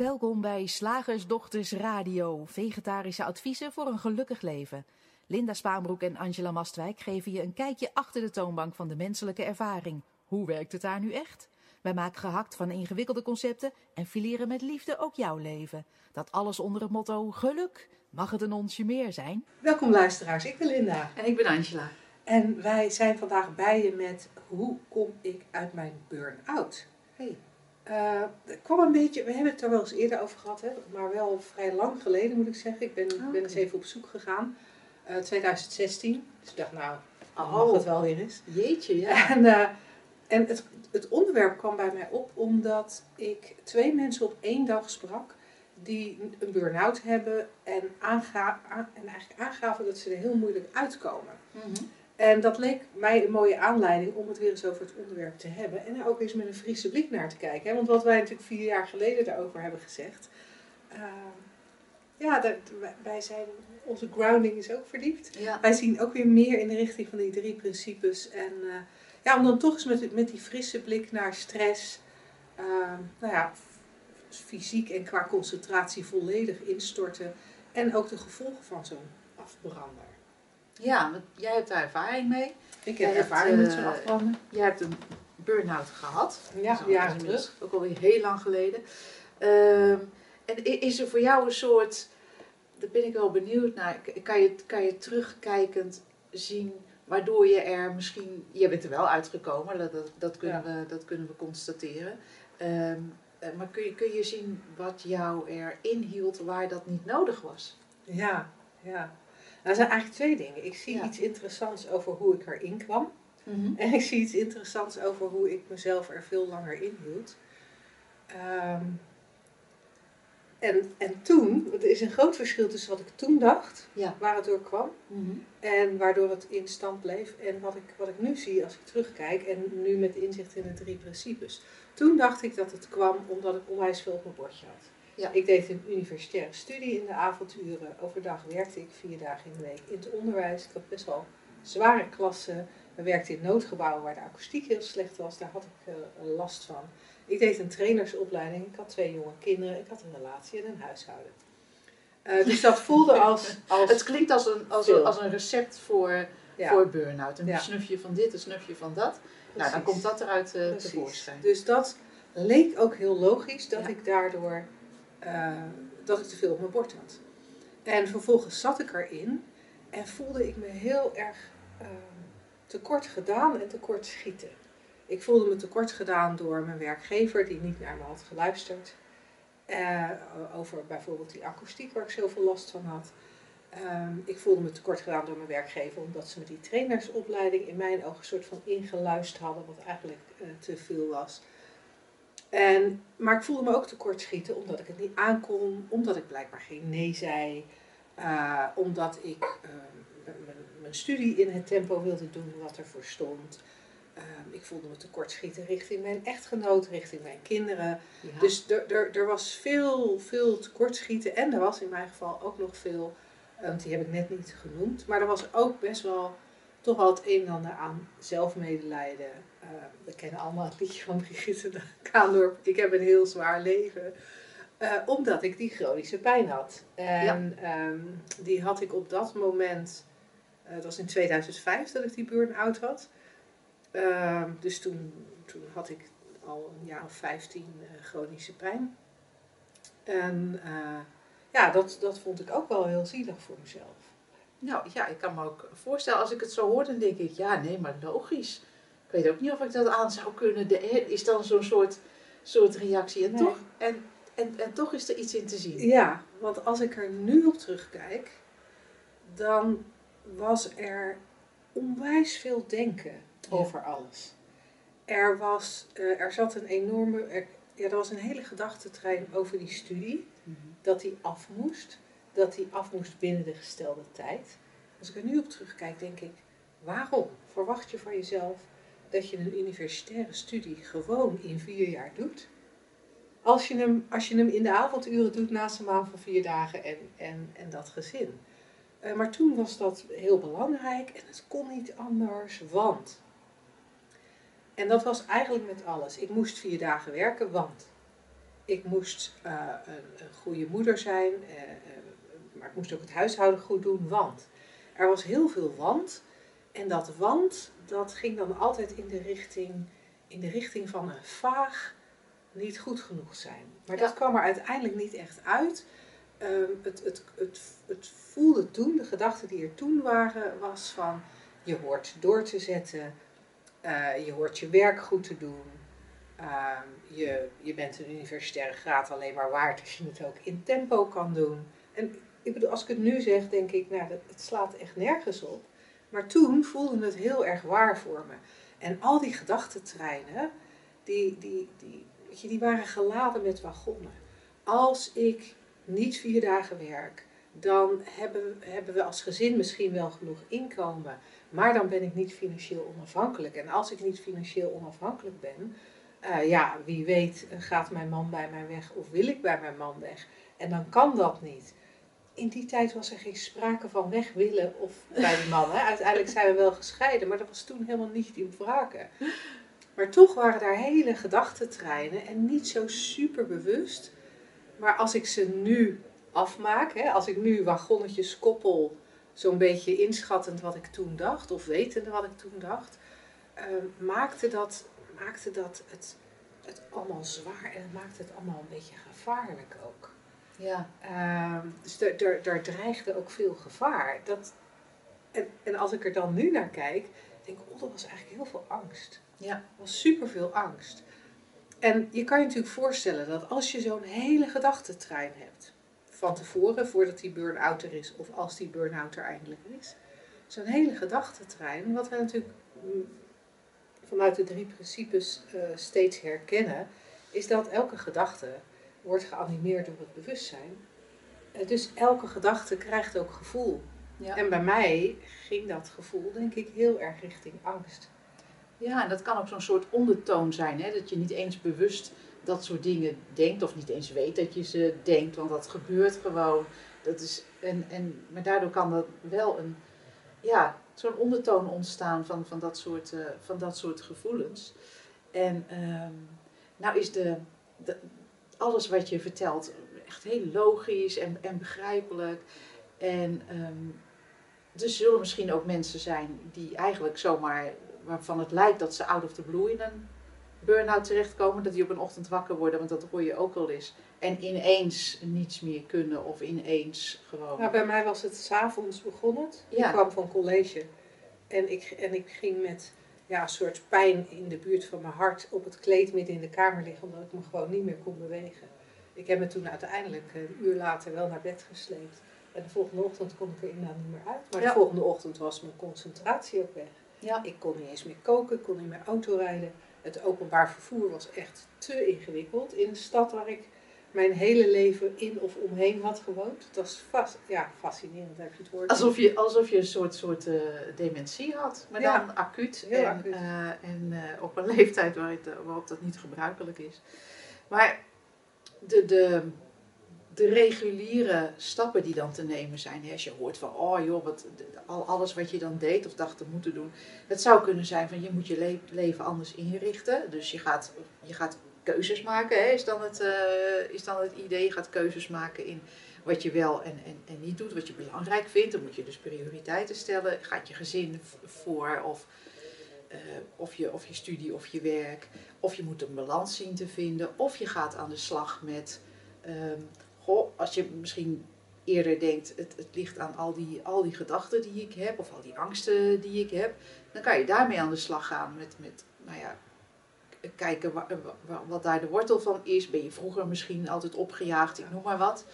Welkom bij Slagersdochters Radio, vegetarische adviezen voor een gelukkig leven. Linda Spaanbroek en Angela Mastwijk geven je een kijkje achter de toonbank van de menselijke ervaring. Hoe werkt het daar nu echt? Wij maken gehakt van ingewikkelde concepten en fileren met liefde ook jouw leven. Dat alles onder het motto geluk. Mag het een onsje meer zijn? Welkom luisteraars, ik ben Linda. En ik ben Angela. En wij zijn vandaag bij je met hoe kom ik uit mijn burn-out? Hey. Uh, kwam een beetje, we hebben het er wel eens eerder over gehad, hè, maar wel vrij lang geleden moet ik zeggen. Ik ben, Oh, ben eens even op zoek gegaan. Uh, 2016. Dus ik dacht, nou, Oh. mag het wel weer eens. Jeetje, ja. En, uh, en het, het onderwerp kwam bij mij op omdat ik twee mensen op één dag sprak die een burn-out hebben en, aanga en eigenlijk aangaven dat ze er heel moeilijk uitkomen. Mhm. En dat leek mij een mooie aanleiding om het weer eens over het onderwerp te hebben. En er ook eens met een frisse blik naar te kijken. Hè? Want wat wij natuurlijk vier jaar geleden daarover hebben gezegd. eh, ja, dat, wij- zijn, onze grounding is ook verdiept. Ja. Wij zien ook weer meer in de richting van die drie principes. En eh, ja, om dan toch eens met, met die frisse blik naar stress. eh, nou ja, fysiek en qua concentratie volledig instorten. En ook de gevolgen van zo'n afbrander. Ja, want jij hebt daar ervaring mee. Ik Jij heb hebt, ervaring met eh, zo'n afbrander. Jij hebt een burn-out gehad. Ja, Zo, jaren terug. Ook alweer heel lang geleden. Ehm, en is er voor jou een soort, daar ben ik wel benieuwd naar, kan je, kan je terugkijkend zien waardoor je er misschien, je bent er wel uitgekomen, dat, dat, dat, kunnen, we, dat kunnen we constateren. Ehm, eh, maar kun je, kun je zien wat jou erin hield waar dat niet nodig was? Ja, ja. Nou, er zijn eigenlijk twee dingen. Ik zie Ja. iets interessants over hoe ik erin kwam. En ik zie iets interessants over hoe ik mezelf er veel langer in hield. Ehm, en, en toen, er is een groot verschil tussen wat ik toen dacht, Ja. waar het door kwam, Mhm. en waardoor het in stand bleef. En wat ik, wat ik nu zie als ik terugkijk, en nu met inzicht in de drie principes. Toen dacht ik dat het kwam omdat ik onwijs veel op mijn bordje had. Ja. Ik deed een universitaire studie in de avonduren. Overdag werkte ik vier dagen in de week in het onderwijs. Ik had best wel zware klassen. We werkten in noodgebouwen waar de akoestiek heel slecht was. Daar had ik eh, last van. Ik deed een trainersopleiding. Ik had twee jonge kinderen. Ik had een relatie en een huishouden. Eh, dus dat voelde als... als Het klinkt als een, als een, als een recept voor, ja, voor burn-out. Een Ja. snufje van dit, een snufje van dat. Nou, dan komt dat eruit eh Precies. tevoorschijn. Dus dat leek ook heel logisch dat Ja. ik daardoor eh, dat ik te veel op mijn bord had. En vervolgens zat ik erin en voelde ik me heel erg eh, tekort gedaan en tekort schieten. Ik voelde me tekort gedaan door mijn werkgever die niet naar me had geluisterd. Eh, over bijvoorbeeld die akoestiek waar ik zoveel last van had. Ehm, ik voelde me tekort gedaan door mijn werkgever omdat ze me die trainersopleiding in mijn ogen een soort van ingeluisterd hadden, wat eigenlijk te veel was. En, maar ik voelde me ook tekortschieten omdat ik het niet aankon, omdat ik blijkbaar geen nee zei, eh, omdat ik ehm, m- mijn- studie in het tempo wilde doen wat ervoor stond. Ehm, ik voelde me tekortschieten richting mijn echtgenoot, richting mijn kinderen. Ja. Dus er, er, er was veel, veel tekortschieten en er was in mijn geval ook nog veel, eh, want die heb ik net niet genoemd, maar er was ook best wel toch wel het een en ander aan zelfmedelijden. Eh, we kennen allemaal het liedje van Brigitte Kaandorp, ik heb een heel zwaar leven. Eh, omdat ik die chronische pijn had. En ehm, die had ik op dat moment, eh, dat was in 2005 dat ik die burn-out had. Ehm, dus toen, toen had ik al een jaar of 15 eh, chronische pijn. En ja, dat, dat vond ik ook wel heel zielig voor mezelf. Nou ja, ik kan me ook voorstellen, als ik het zo hoor, dan denk ik, ja, nee, maar logisch. Ik weet ook niet of ik dat aan zou kunnen. De, is dan zo'n soort, soort reactie. En, Nee. toch, en, en, en toch is er iets in te zien. Ja, want als ik er nu op terugkijk, dan was er onwijs veel denken Ja. over alles. Er, was, eh, er zat een enorme, er, ja, er was een hele gedachtentrein over die studie, Mhm. dat die af moest, dat die af moest binnen de gestelde tijd. Als ik er nu op terugkijk, denk ik, waarom verwacht je van jezelf dat je een universitaire studie gewoon in vier jaar doet? Als je hem, als je hem in de avonduren doet naast een baan van vier dagen en, en, en dat gezin. Eh, maar toen was dat heel belangrijk en het kon niet anders, want. En dat was eigenlijk met alles. Ik moest vier dagen werken, want. ik moest eh, een, een, goede moeder zijn, eh, maar ik moest ook het huishouden goed doen, want er was heel veel want. En dat want, dat ging dan altijd in de richting, in de richting van een vaag niet goed genoeg zijn. Maar dat kwam er uiteindelijk niet echt uit. Ehm, het, het, het, het voelde toen, de gedachten die er toen waren, was van je hoort door te zetten, je hoort je werk goed te doen, Ehm, je, je bent een universitaire graad alleen maar waard als je het ook in tempo kan doen. En ik bedoel, als ik het nu zeg, denk ik, nou, dat, het slaat echt nergens op. Maar toen voelde het heel erg waar voor me. En al die gedachtentreinen, die, die, die, weet je, die waren geladen met wagonnen. Als ik niet vier dagen werk, dan hebben, hebben we als gezin misschien wel genoeg inkomen. Maar dan ben ik niet financieel onafhankelijk. En als ik niet financieel onafhankelijk ben, uh, ja, wie weet gaat mijn man bij mij weg of wil ik bij mijn man weg. En dan kan dat niet. In die tijd was er geen sprake van weg willen of bij die man. Uiteindelijk zijn we wel gescheiden, maar dat was toen helemaal niet in wraken. Maar toch waren daar hele gedachtentreinen en niet zo super bewust. Maar als ik ze nu afmaak, hè, als ik nu wagonnetjes koppel, zo'n beetje inschattend wat ik toen dacht, of wetende wat ik toen dacht, uh, maakte dat maakte dat het, het allemaal zwaar en het maakte het allemaal een beetje gevaarlijk ook. Ja. Uh, dus daar dreigde ook veel gevaar. Dat, en, en als ik er dan nu naar kijk, denk ik, oh, dat was eigenlijk heel veel angst. Ja. Er was superveel angst. En je kan je natuurlijk voorstellen dat als je zo'n hele gedachtentrein hebt, van tevoren, voordat die burn-out er is, of als die burn-out er eindelijk is, zo'n hele gedachtentrein, wat wij natuurlijk vanuit de drie principes uh, steeds herkennen, is dat elke gedachte wordt geanimeerd door het bewustzijn. Uh, dus elke gedachte krijgt ook gevoel. Ja. En bij mij ging dat gevoel, denk ik, heel erg richting angst. Ja, en dat kan ook zo'n soort ondertoon zijn, hè? dat je niet eens bewust dat soort dingen denkt, of niet eens weet dat je ze denkt, want dat gebeurt gewoon. Dat is, en, en, maar daardoor kan dat wel een, ja, zo'n ondertoon ontstaan van, van, dat soort, uh, van dat soort gevoelens. En um, nou is de, de, alles wat je vertelt echt heel logisch en, en begrijpelijk. En um, er zullen misschien ook mensen zijn die eigenlijk zomaar, waarvan het lijkt dat ze out of the blue in een burn-out terechtkomen, dat die op een ochtend wakker worden, want dat hoor je ook al eens. En ineens niets meer kunnen of ineens gewoon. Nou, bij mij was het s'avonds begonnen. Ik kwam van college en ik, en ik ging met ja, een soort pijn in de buurt van mijn hart op het kleed midden in de kamer liggen, omdat ik me gewoon niet meer kon bewegen. Ik heb me toen uiteindelijk een uur later wel naar bed gesleept. En de volgende ochtend kon ik er inderdaad niet meer uit. Maar de volgende ochtend was mijn concentratie ook weg. Ja. Ik kon niet eens meer koken, ik kon niet meer autorijden. Het openbaar vervoer was echt te ingewikkeld. In de stad waar ik mijn hele leven in of omheen had gewoond. Dat was vast, ja, fascinerend, heb je het woord. Alsof je, alsof je een soort, soort uh, dementie had, maar dan acuut. en, acuut. Uh, en uh, op een leeftijd waar het, waarop dat niet gebruikelijk is. Maar de, de, de reguliere stappen die dan te nemen zijn, hè, als je hoort van, oh joh, wat, al, alles wat je dan deed of dacht te moeten doen, het zou kunnen zijn van je moet je le leven anders inrichten. Dus je gaat, je gaat keuzes maken, hè, is, dan het, uh, is dan het idee. Je gaat keuzes maken in wat je wel en, en, en niet doet, wat je belangrijk vindt. Dan moet je dus prioriteiten stellen. Gaat je gezin voor of, uh, of, je, of je studie of je werk. Of je moet een balans zien te vinden. Of je gaat aan de slag met, um, goh, als je misschien eerder denkt, het, het ligt aan al die, al die gedachten die ik heb, of al die angsten die ik heb, dan kan je daarmee aan de slag gaan met, met nou ja, kijken wat daar de wortel van is. Ben je vroeger misschien altijd opgejaagd, ik noem maar wat.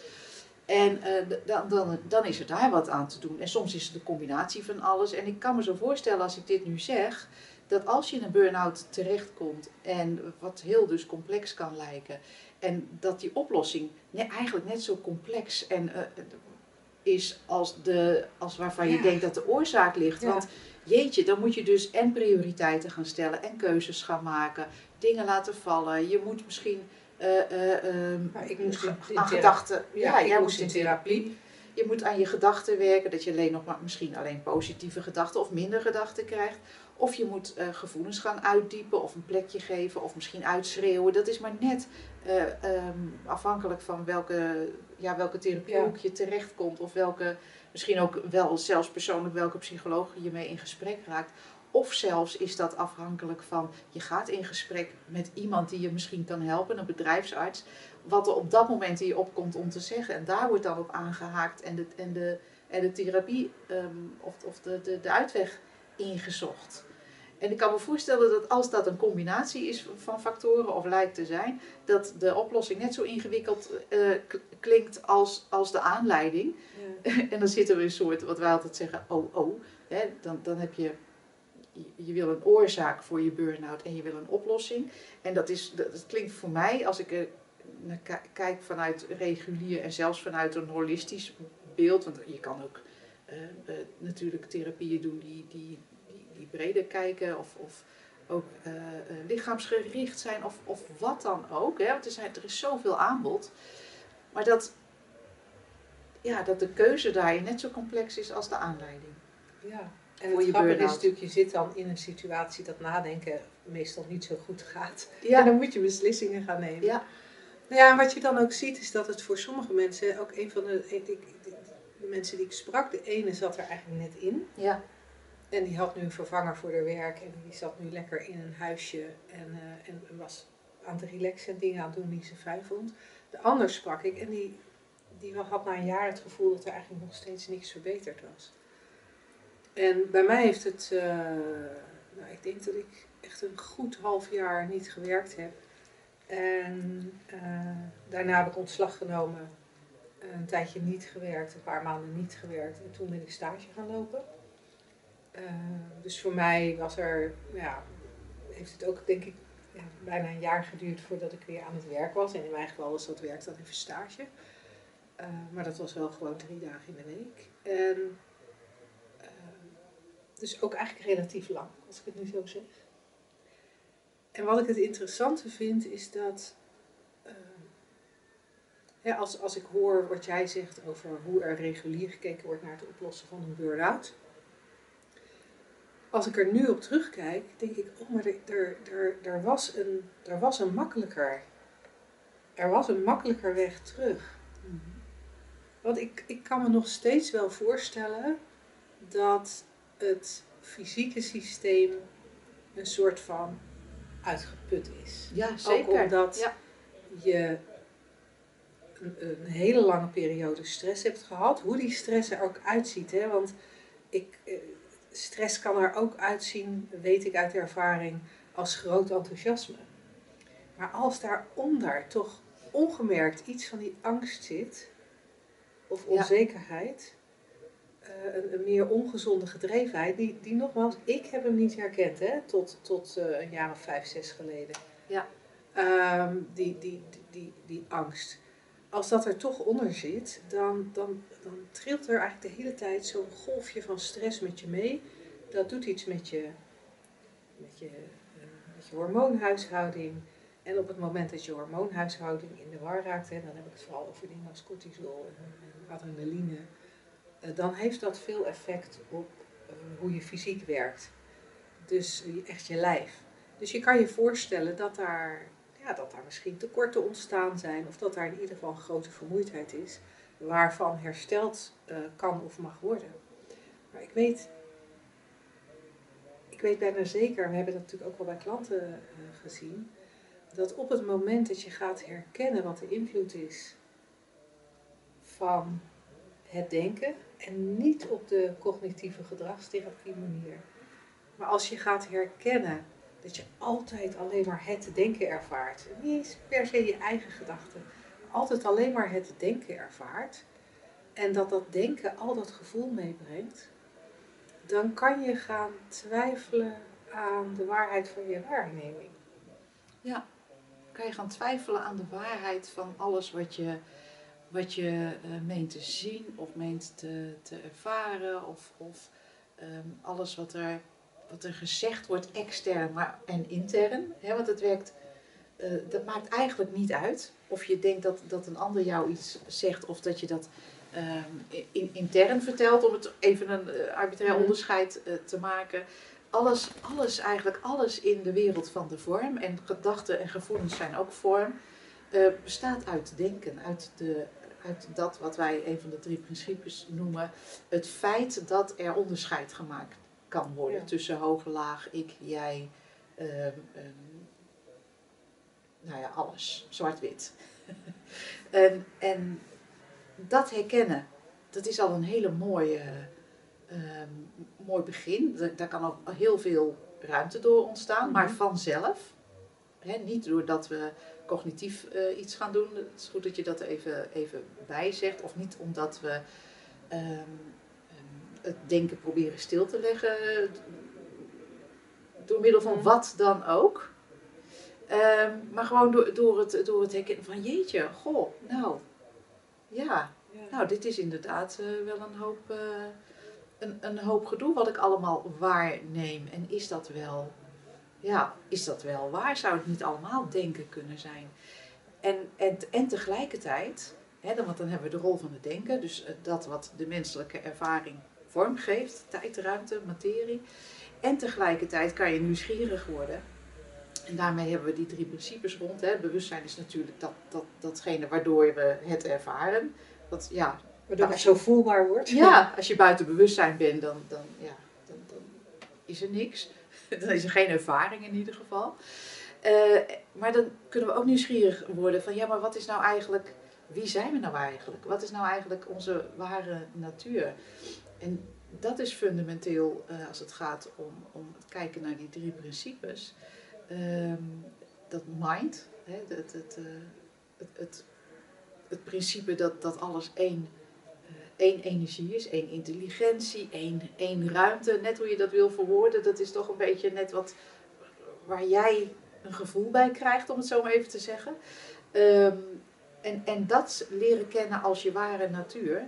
En uh, dan, dan, dan is er daar wat aan te doen. En soms is het de combinatie van alles. En ik kan me zo voorstellen als ik dit nu zeg, dat als je in een burn-out terechtkomt en wat heel dus complex kan lijken, en dat die oplossing eigenlijk net zo complex en, uh, is als, de, als waarvan je denkt dat de oorzaak ligt. Want jeetje, dan moet je dus en prioriteiten gaan stellen en keuzes gaan maken, dingen laten vallen. Je moet misschien uh, uh, ik moest in, gedachten. Ja, ja jij moest in therapie. je moet aan je gedachten werken, dat je alleen nog maar misschien alleen positieve gedachten of minder gedachten krijgt. Of je moet uh, gevoelens gaan uitdiepen of een plekje geven of misschien uitschreeuwen. Dat is maar net um, afhankelijk van welke, ja, welke therapiehoek ja. je terechtkomt. Of welke, misschien ook wel zelfs persoonlijk welke psycholoog je mee in gesprek raakt. Of zelfs is dat afhankelijk van je gaat in gesprek met iemand die je misschien kan helpen, een bedrijfsarts. Wat er op dat moment in je opkomt om te zeggen. En daar wordt dan op aangehaakt en de, en de, en de therapie um, of, of de, de, de uitweg ingezocht. En ik kan me voorstellen dat als dat een combinatie is van factoren of lijkt te zijn, dat de oplossing net zo ingewikkeld uh, klinkt als, als de aanleiding. Ja. en dan zitten we een soort, wat wij altijd zeggen, oh oh. Hè, dan, dan heb je, je wil een oorzaak voor je burn-out en je wil een oplossing. En dat, is, dat, dat klinkt voor mij, als ik naar kijk vanuit regulier en zelfs vanuit een holistisch beeld, want je kan ook uh, uh, natuurlijk therapieën doen die, die die breder kijken of, of ook uh, lichaamsgericht zijn of, of wat dan ook. Hè? Want er, zijn, er is zoveel aanbod. Maar dat, ja, dat de keuze daarin net zo complex is als de aanleiding. Ja, en het grappige is natuurlijk, je zit dan in een situatie dat nadenken meestal niet zo goed gaat. Ja. En dan moet je beslissingen gaan nemen. Ja. Nou ja, en wat je dan ook ziet is dat het voor sommige mensen, ook een van de, de, de mensen die ik sprak, de ene zat er eigenlijk net in. Ja. En die had nu een vervanger voor haar werk en die zat nu lekker in een huisje en, uh, en was aan het relaxen en dingen aan het doen die ze fijn vond. De ander sprak ik en die, die had na een jaar het gevoel dat er eigenlijk nog steeds niks verbeterd was. En bij mij heeft het, uh, nou, ik denk dat ik echt een goed half jaar niet gewerkt heb. En uh, daarna heb ik ontslag genomen, een tijdje niet gewerkt, een paar maanden niet gewerkt en toen ben ik stage gaan lopen. Uh, dus voor mij was er, ja, heeft het ook denk ik ja, bijna een jaar geduurd voordat ik weer aan het werk was. En in mijn geval was dat werk dan even stage. Uh, maar dat was wel gewoon drie dagen in de week. En uh, dus ook eigenlijk relatief lang, als ik het nu zo zeg. En wat ik het interessante vind is dat als, als ik hoor wat jij zegt over hoe er regulier gekeken wordt naar het oplossen van een burn-out als ik er nu op terugkijk, denk ik, oh, maar er, er, er, was, een, er was een makkelijker. Er was een makkelijker weg terug. Want ik, ik kan me nog steeds wel voorstellen dat het fysieke systeem een soort van uitgeput is. Ja, zeker. Ook omdat ja. je een, een, hele lange periode stress hebt gehad. Hoe die stress er ook uitziet. Hè? Want ik, eh, stress kan er ook uitzien, weet ik uit ervaring, als groot enthousiasme. Maar als daaronder toch ongemerkt iets van die angst zit, of onzekerheid, eh, een, een, meer ongezonde gedrevenheid, die, die nogmaals, ik heb hem niet herkend hè, tot, tot uh, een jaar of vijf, zes geleden. Ja. Um, die, die, die, die, die angst als dat er toch onder zit, dan, dan, dan trilt er eigenlijk de hele tijd zo'n golfje van stress met je mee. Dat doet iets met je, met je, uh, met je hormoonhuishouding. En op het moment dat je hormoonhuishouding in de war raakt, hè, dan heb ik het vooral over dingen als cortisol en, en adrenaline, uh, dan heeft dat veel effect op uh, hoe je fysiek werkt. Dus echt je lijf. Dus je kan je voorstellen dat daar ja, dat daar misschien tekorten ontstaan zijn of dat daar in ieder geval een grote vermoeidheid is waarvan hersteld uh, kan of mag worden. Maar ik weet, ik weet bijna zeker, we hebben dat natuurlijk ook wel bij klanten uh, gezien, dat op het moment dat je gaat herkennen wat de invloed is van het denken en niet op de cognitieve gedragstherapie manier, maar als je gaat herkennen dat je altijd alleen maar het denken ervaart. Niet per se je eigen gedachten. Altijd alleen maar het denken ervaart. En dat dat denken al dat gevoel meebrengt. Dan kan je gaan twijfelen aan de waarheid van je waarneming. Ja, kan je gaan twijfelen aan de waarheid van alles wat je, wat je uh, meent te zien of meent te, te ervaren. Of, of um, alles wat er wat er gezegd wordt extern maar, en intern. Hè, want het werkt, uh, dat maakt eigenlijk niet uit of je denkt dat, dat een ander jou iets zegt of dat je dat ehm, in, intern verteld, om het even een uh, arbitrair Mhm. onderscheid eh, te maken. Alles, alles, eigenlijk alles in de wereld van de vorm, en gedachten en gevoelens zijn ook vorm, eh, bestaat uit denken, uit, de, uit dat wat wij een van de drie principes noemen. Het feit dat er onderscheid gemaakt kan worden Ja. tussen hoog, laag, ik, jij, ehm, ehm, nou ja, alles, zwart-wit. en, en dat herkennen, dat is al een hele mooie, ehm, mooi begin. Da- Daar kan ook heel veel ruimte door ontstaan, maar Mhm. vanzelf. Niet doordat we cognitief eh, iets gaan doen. Het is goed dat je dat even, even bij zegt. Of niet omdat we ehm, ehm, het denken proberen stil te leggen. Door middel van wat dan ook. Ehm, maar gewoon door, door, het, door het herkennen van jeetje, goh, nou, ja, nou, dit is inderdaad eh, wel een hoop, eh, een, een hoop gedoe wat ik allemaal waarneem. En is dat wel, ja, is dat wel waar? Zou het niet allemaal denken kunnen zijn? En, en, en tegelijkertijd, hè, dan, want dan hebben we de rol van het denken, dus eh, dat wat de menselijke ervaring vormgeeft, tijd, ruimte, materie. En tegelijkertijd kan je nieuwsgierig worden. En daarmee hebben we die drie principes rond. Hè. Bewustzijn is natuurlijk dat, dat, datgene waardoor we het ervaren. Dat, ja, Waardoor het zo voelbaar wordt. ja, als je buiten bewustzijn bent, dan, dan, ja, dan, dan is er niks. Dan is er geen ervaring in ieder geval. Eh, maar dan kunnen we ook nieuwsgierig worden van ja, maar wat is nou eigenlijk, wie zijn we nou eigenlijk? Wat is nou eigenlijk onze ware natuur? En dat is fundamenteel eh, als het gaat om, om het kijken naar die drie principes. Ehm, dat mind, hè, het, het, eh, het, het, het principe dat, dat alles één eh, één energie is, één intelligentie, één, één ruimte. Net hoe je dat wil verwoorden, dat is toch een beetje net wat waar jij een gevoel bij krijgt, om het zo maar even te zeggen. Ehm, en, en dat leren kennen als je ware natuur.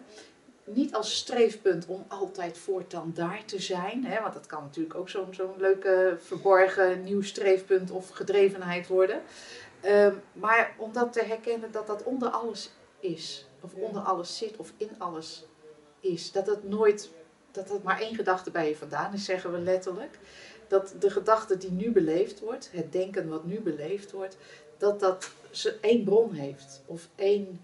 Niet als streefpunt om altijd voortaan daar te zijn. Hè, want dat kan natuurlijk ook zo'n zo'n leuke verborgen nieuw streefpunt of gedrevenheid worden. Ehm, maar om dat te herkennen dat dat onder alles is. Of onder alles zit of in alles is. Dat het nooit, dat het maar één gedachte bij je vandaan is, zeggen we letterlijk. Dat de gedachte die nu beleefd wordt, het denken wat nu beleefd wordt, dat dat ze één bron heeft. Of één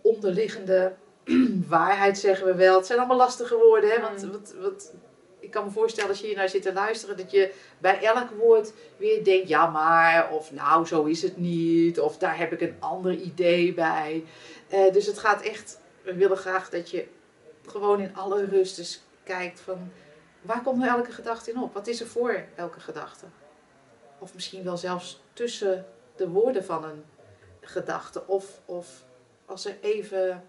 onderliggende waarheid, zeggen we wel. Het zijn allemaal lastige woorden, hè? Want, Mm. want, want ik kan me voorstellen als je hier naar zit te luisteren, dat je bij elk woord weer denkt, ja maar, of nou zo is het niet, of daar heb ik een ander idee bij. Eh, dus het gaat echt, we willen graag dat je gewoon in alle rust eens kijkt van, waar komt nou elke gedachte in op? Wat is er voor elke gedachte? Of misschien wel zelfs tussen de woorden van een gedachte, of, of als er even,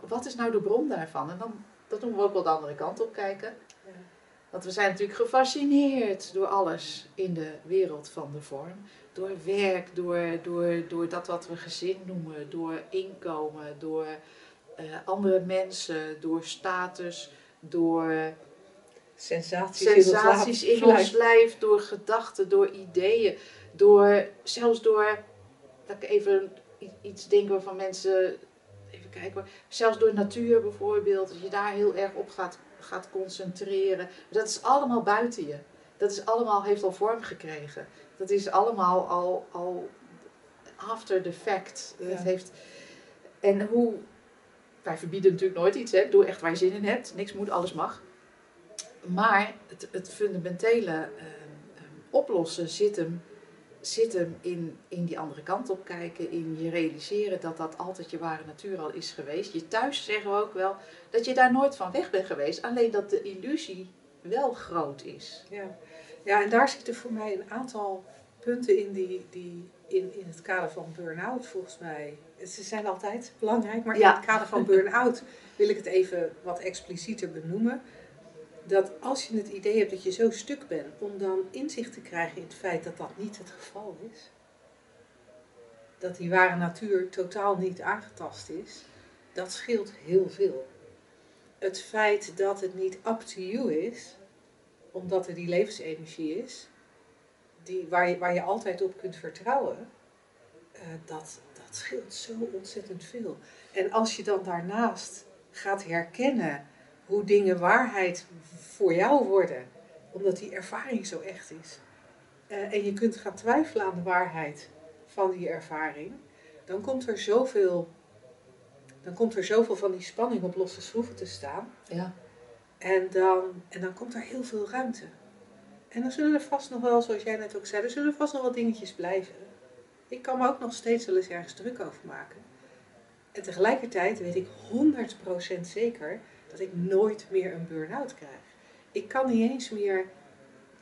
wat is nou de bron daarvan? En dan, dat doen we ook wel de andere kant op kijken. Ja. Want we zijn natuurlijk gefascineerd door alles in de wereld van de vorm. Door werk, door, door, door dat wat we gezin noemen, door inkomen, door eh, andere mensen, door status, door Sensaties, sensaties in in ons lijf, door gedachten, door ideeën, door zelfs door, dat ik even iets denk waarvan mensen, even kijken zelfs door natuur bijvoorbeeld, als je daar heel erg op gaat, gaat concentreren, dat is allemaal buiten je. Dat is allemaal, heeft al vorm gekregen. Dat is allemaal al, al after the fact. Ja. Het heeft, en hoe, wij verbieden natuurlijk nooit iets, hè? doe echt waar je zin in hebt, niks moet, alles mag. Maar het, het fundamentele ehm, ehm, oplossen zit hem, zit hem in, in die andere kant op kijken, in je realiseren dat dat altijd je ware natuur al is geweest. Je thuis zeggen we ook wel dat je daar nooit van weg bent geweest, alleen dat de illusie wel groot is. Ja. ja, en daar zitten voor mij een aantal punten in die, die in, in het kader van burn-out volgens mij. Ze zijn altijd belangrijk, maar Ja. in het kader van burn-out wil ik het even wat explicieter benoemen. Dat als je het idee hebt dat je zo stuk bent, om dan inzicht te krijgen in het feit dat dat niet het geval is. Dat die ware natuur totaal niet aangetast is, dat scheelt heel veel. Het feit dat het niet up to you is, omdat er die levensenergie is, die, waar, je, waar je altijd op kunt vertrouwen, eh, dat, dat dat scheelt zo ontzettend veel. En als je dan daarnaast gaat herkennen hoe dingen waarheid voor jou worden, omdat die ervaring zo echt is, eh, en je kunt gaan twijfelen aan de waarheid van die ervaring, dan komt er zoveel, dan komt er zoveel van die spanning op losse schroeven te staan. Ja. En dan, en dan komt er heel veel ruimte. En dan zullen er vast nog wel, zoals jij net ook zei, er zullen vast nog wel dingetjes blijven. Ik kan me ook nog steeds wel eens ergens druk over maken. En tegelijkertijd weet ik 100% zeker dat ik nooit meer een burn-out krijg. Ik kan niet eens meer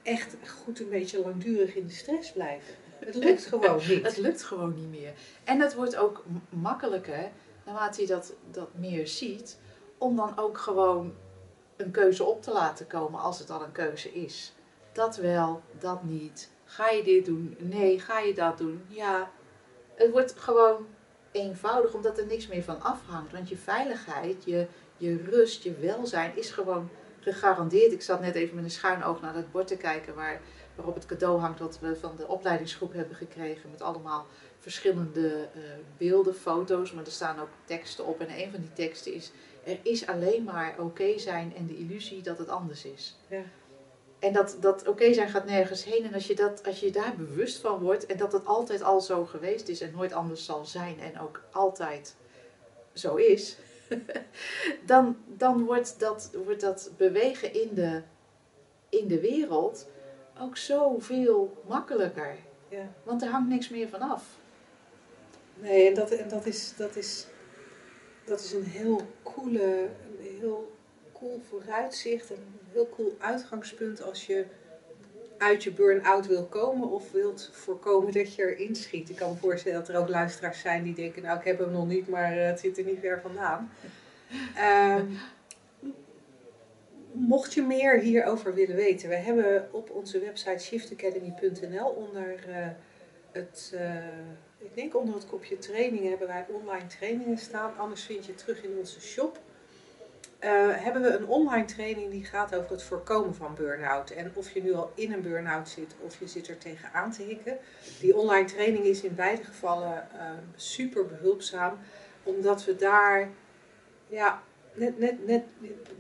echt goed een beetje langdurig in de stress blijven. Het lukt gewoon niet. Het lukt gewoon niet meer. En het wordt ook makkelijker, naarmate je dat, dat meer ziet, om dan ook gewoon een keuze op te laten komen als het al een keuze is. Dat wel, dat niet. Ga je dit doen? Nee. Ga je dat doen? Ja. Het wordt gewoon eenvoudig, omdat er niks meer van afhangt. Want je veiligheid, je, je rust, je welzijn is gewoon gegarandeerd. Ik zat net even met een schuin oog naar dat bord te kijken waar, waarop het cadeau hangt dat we van de opleidingsgroep hebben gekregen. Met allemaal verschillende eh, beelden, foto's, maar er staan ook teksten op. En een van die teksten is, er is alleen maar oké zijn en de illusie dat het anders is. Ja. En dat, dat oké zijn gaat nergens heen. En als je, dat, als je daar bewust van wordt en dat het altijd al zo geweest is en nooit anders zal zijn en ook altijd zo is, dan, dan wordt, dat, wordt dat bewegen in de, in de wereld ook zoveel makkelijker. Ja. Want er hangt niks meer van af. Nee, en dat, en dat, is, dat, is, dat is een heel coole, een heel cool vooruitzicht en een heel cool uitgangspunt als je uit je burn-out wil komen of wilt voorkomen dat je erin schiet. Ik kan me voorstellen dat er ook luisteraars zijn die denken, nou ik heb hem nog niet, maar eh, het zit er niet ver vandaan. Ehm, mocht je meer hierover willen weten, we hebben op onze website shiftacademy.nl onder eh, het, eh, ik denk onder het kopje trainingen hebben wij online trainingen staan. Anders vind je het terug in onze shop. Eh, hebben we een online training die gaat over het voorkomen van burn-out. En of je nu al in een burn-out zit of je zit er tegenaan te hikken. Die online training is in beide gevallen eh, super behulpzaam. Omdat we daar ja, net, net, net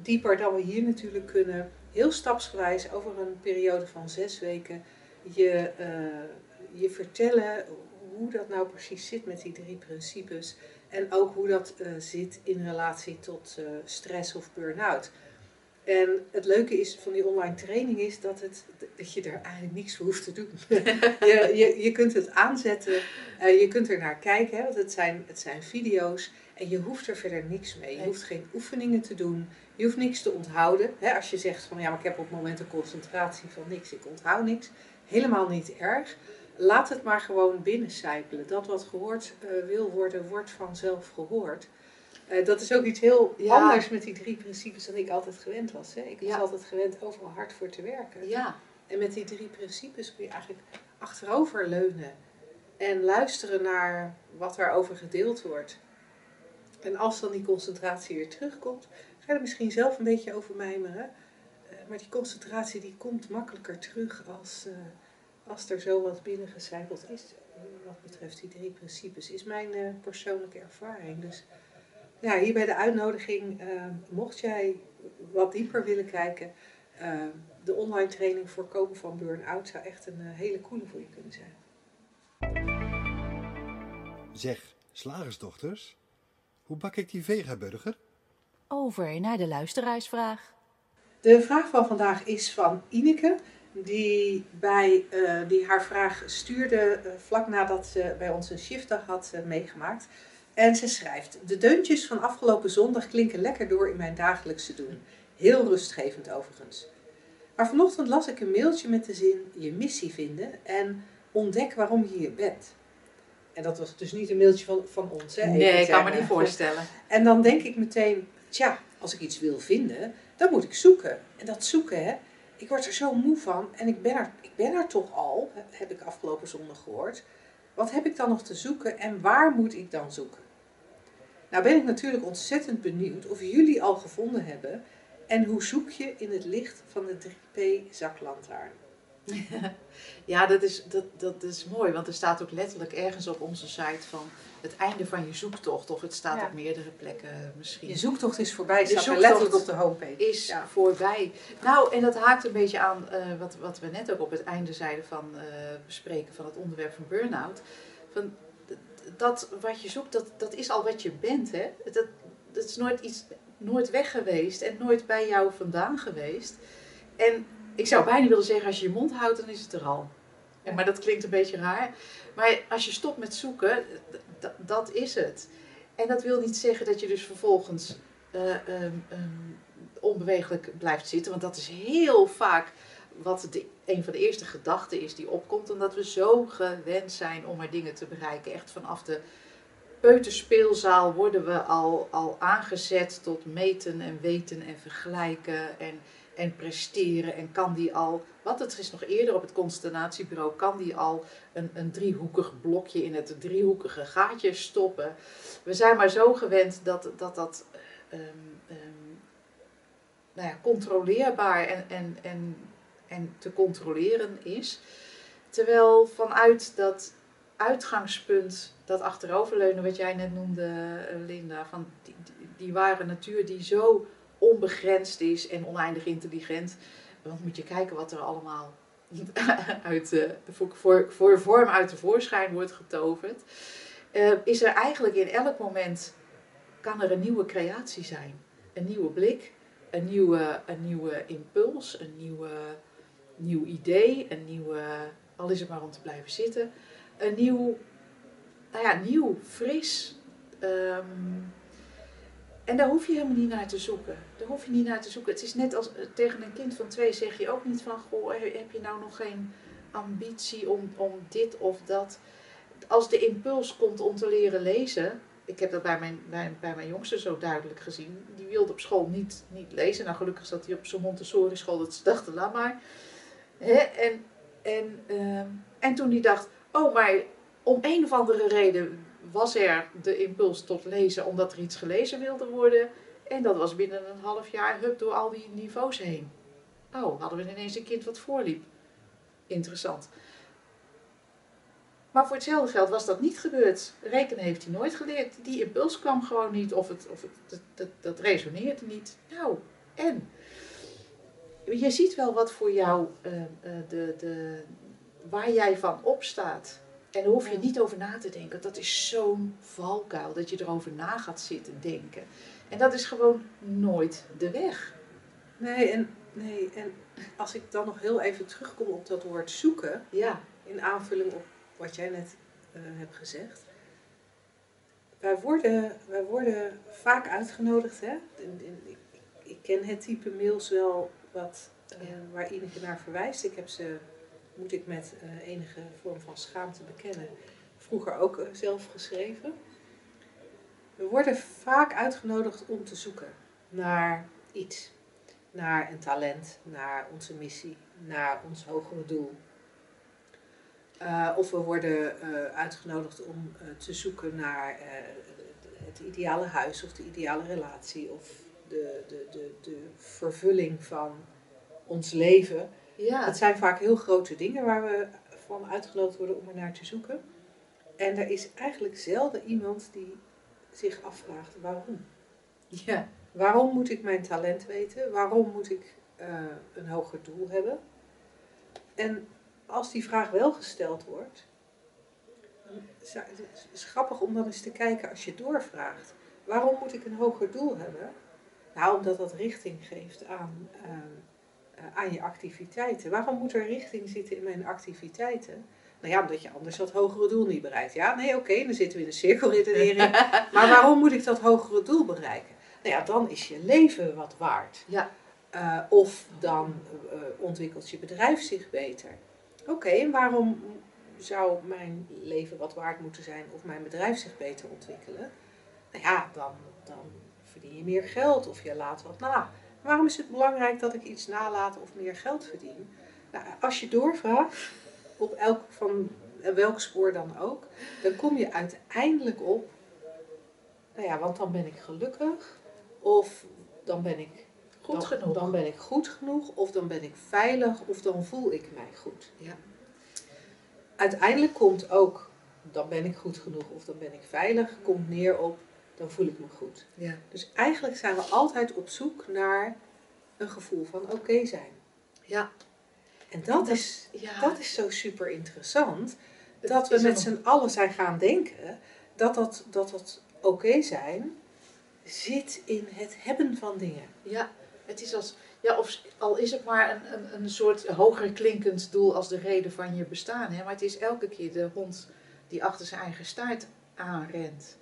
dieper dan we hier natuurlijk kunnen. Heel stapsgewijs over een periode van zes weken je, eh, je vertellen hoe dat nou precies zit met die drie principes. En ook hoe dat eh, zit in relatie tot eh, stress of burn-out. En het leuke is van die online training is dat, het, dat je er eigenlijk niks voor hoeft te doen. je, je, je kunt het aanzetten, eh, je kunt er naar kijken, hè, want het zijn, het zijn video's. En je hoeft er verder niks mee. Je hoeft geen oefeningen te doen. Je hoeft niks te onthouden. Hè, als je zegt van ja, maar ik heb op het moment een concentratie van niks, ik onthoud niks. Helemaal niet erg. Laat het maar gewoon binnencijpelen. Dat wat gehoord eh, wil worden, wordt vanzelf gehoord. Eh, dat is ook iets heel Ja. anders met die drie principes dan ik altijd gewend was. Hè. Ik was Ja. altijd gewend overal hard voor te werken. Ja, En met die drie principes kun je eigenlijk achterover leunen en luisteren naar wat daarover gedeeld wordt. En als dan die concentratie weer terugkomt, ga je er misschien zelf een beetje over mijmeren. Eh, maar die concentratie die komt makkelijker terug als, als er zo wat binnengecijpeld is. eh, Wat betreft die drie principes, is mijn eh, persoonlijke ervaring. Dus ja, hier bij de uitnodiging, eh, mocht jij wat dieper willen kijken, eh, de online training voorkomen van burn-out zou echt een hele coole voor je kunnen zijn. Zeg, slagersdochters, hoe bak ik die vegaburger? Over naar de luisteraarsvraag. De vraag van vandaag is van Ineke, die, bij, eh, die haar vraag stuurde eh, vlak nadat ze bij ons een shiftdag had eh, meegemaakt. En ze schrijft: De deuntjes van afgelopen zondag klinken lekker door in mijn dagelijkse doen. Heel rustgevend overigens. Maar vanochtend las ik een mailtje met de zin: Je missie vinden en ontdek waarom je hier bent. En dat was dus niet een mailtje van, van ons. Hè? Nee, ik kan me niet voorstellen. En dan denk ik meteen, tja, als ik iets wil vinden, dan moet ik zoeken. En dat zoeken, hè, ik word er zo moe van. En ik ben er, ik ben er toch al, heb ik afgelopen zondag gehoord. Wat heb ik dan nog te zoeken en waar moet ik dan zoeken? Nou ben ik natuurlijk ontzettend benieuwd of jullie al gevonden hebben. En hoe zoek je in het licht van de 3P zaklantaarn? Ja, dat is, dat, dat is mooi, want er staat ook letterlijk ergens op onze site van het einde van je zoektocht. Of het staat Ja. op meerdere plekken misschien. Je zoektocht is voorbij, Je staat er zoektocht letterlijk op de homepage. is Ja. voorbij. Nou, en dat haakt een beetje aan eh, wat, wat we net ook op het einde zeiden van eh, bespreken van het onderwerp van burn-out. Van, dat wat je zoekt, dat, dat is al wat je bent. Hè? Dat, dat is nooit iets, nooit weg geweest en nooit bij jou vandaan geweest. En ik zou bijna willen zeggen, als je je mond houdt, dan is het er al. Ja, maar dat klinkt een beetje raar. Maar als je stopt met zoeken, dat is het. En dat wil niet zeggen dat je dus vervolgens eh, ehm, ehm, onbewegelijk blijft zitten. Want dat is heel vaak wat de, een van de eerste gedachten is die opkomt. Omdat we zo gewend zijn om maar dingen te bereiken. Echt vanaf de peuterspeelzaal worden we al, al aangezet tot meten en weten en vergelijken en, en presteren. En kan die al, wat het is nog eerder op het constellatiebureau, kan die al een, een driehoekig blokje in het driehoekige gaatje stoppen. We zijn maar zo gewend dat dat, dat ehm, ehm, nou ja, controleerbaar en, en, en, en te controleren is. Terwijl vanuit dat uitgangspunt, dat achteroverleunen wat jij net noemde, eh, Linda, van die, die, die ware natuur die zo onbegrensd is en oneindig intelligent. Want moet je kijken wat er allemaal uit, voor, voor, voor vorm uit de voorschijn wordt getoverd. Eh, is er eigenlijk in elk moment, kan er een nieuwe creatie zijn. Een nieuwe blik, een nieuwe, een nieuwe impuls, een nieuwe, nieuw idee, een nieuwe, al is het maar om te blijven zitten, een nieuw, nou ja, nieuw, fris. ehm, en daar hoef je helemaal niet naar te zoeken. Daar hoef je niet naar te zoeken. Het is net als eh, tegen een kind van twee zeg je ook niet van, goh, heb je nou nog geen ambitie om, om dit of dat. Als de impuls komt om te leren lezen, ik heb dat bij mijn, bij, mijn jongste zo duidelijk gezien, die wilde op school niet, niet lezen. Nou, gelukkig zat hij op zo'n Montessori school dat ze dachten, laat maar. En, en, ehm, en toen hij dacht, oh, maar om een of andere reden was er de impuls tot lezen omdat er iets gelezen wilde worden. En dat was binnen een half jaar hup door al die niveaus heen. Oh, hadden we ineens een kind wat voorliep. Interessant. Maar voor hetzelfde geld was dat niet gebeurd. Rekenen heeft hij nooit geleerd. Die impuls kwam gewoon niet of, het, of het, dat, dat, resoneerde niet. Nou, en? Je ziet wel wat voor jou, eh, eh, de, de, waar jij van opstaat. En daar hoef je niet over na te denken. Dat is zo'n valkuil dat je erover na gaat zitten denken. En dat is gewoon nooit de weg. Nee en, nee, en als ik dan nog heel even terugkom op dat woord zoeken, Ja, in aanvulling op wat jij net eh, hebt gezegd. Wij worden, wij worden vaak uitgenodigd. Hè? In, in, ik, ik ken het type mails wel wat, Ja. waar Ineke naar verwijst. Ik heb ze, moet ik met eh, enige vorm van schaamte bekennen, vroeger ook eh, zelf geschreven. We worden vaak uitgenodigd om te zoeken naar iets. Naar een talent, naar onze missie, naar ons hogere doel. Uh, of we worden uitgenodigd om te zoeken naar het ideale huis of de ideale relatie of de, de, de, de vervulling van ons leven. Ja. Het zijn vaak heel grote dingen waar we van uitgenodigd worden om er naar te zoeken. En er is eigenlijk zelden iemand die zich afvraagt waarom. ja. Waarom moet ik mijn talent weten? Waarom moet ik een hoger doel hebben? En als die vraag wel gesteld wordt, het is grappig om dan eens te kijken als je doorvraagt. Waarom moet ik een hoger doel hebben? Nou, omdat dat richting geeft aan, uh, aan je activiteiten. Waarom moet er richting zitten in mijn activiteiten? Nou ja, omdat je anders dat hogere doel niet bereikt. Ja, nee, oké, okay, dan zitten we in een cirkelredenering. maar waarom moet ik dat hogere doel bereiken? Nou ja, dan is je leven wat waard. Ja. Uh, of dan ontwikkelt je bedrijf zich beter. Oké, okay, en waarom zou mijn leven wat waard moeten zijn of mijn bedrijf zich beter ontwikkelen? Nou ja, dan, dan verdien je meer geld of je laat wat na. Waarom is het belangrijk dat ik iets nalaat of meer geld verdien? Nou, als je doorvraagt, op elk van welk spoor dan ook, dan kom je uiteindelijk op, nou ja, want dan ben ik gelukkig of dan ben ik Goed dan, genoeg. Dan ben ik goed genoeg, of dan ben ik veilig, of dan voel ik mij goed. Ja. Uiteindelijk komt ook, dan ben ik goed genoeg, of dan ben ik veilig, komt neer op, dan voel ik me goed. Ja. Dus eigenlijk zijn we altijd op zoek naar een gevoel van oké zijn. Ja. En dat, dat- is, ja. dat is zo super interessant. Dat we met z'n allen zijn gaan denken dat dat, dat, dat oké zijn zit in het hebben van dingen. Ja, het is als, ja, of al is het maar een, een, een soort hoger klinkend doel als de reden van je bestaan. Hè? Maar het is elke keer de hond die achter zijn eigen staart aanrent.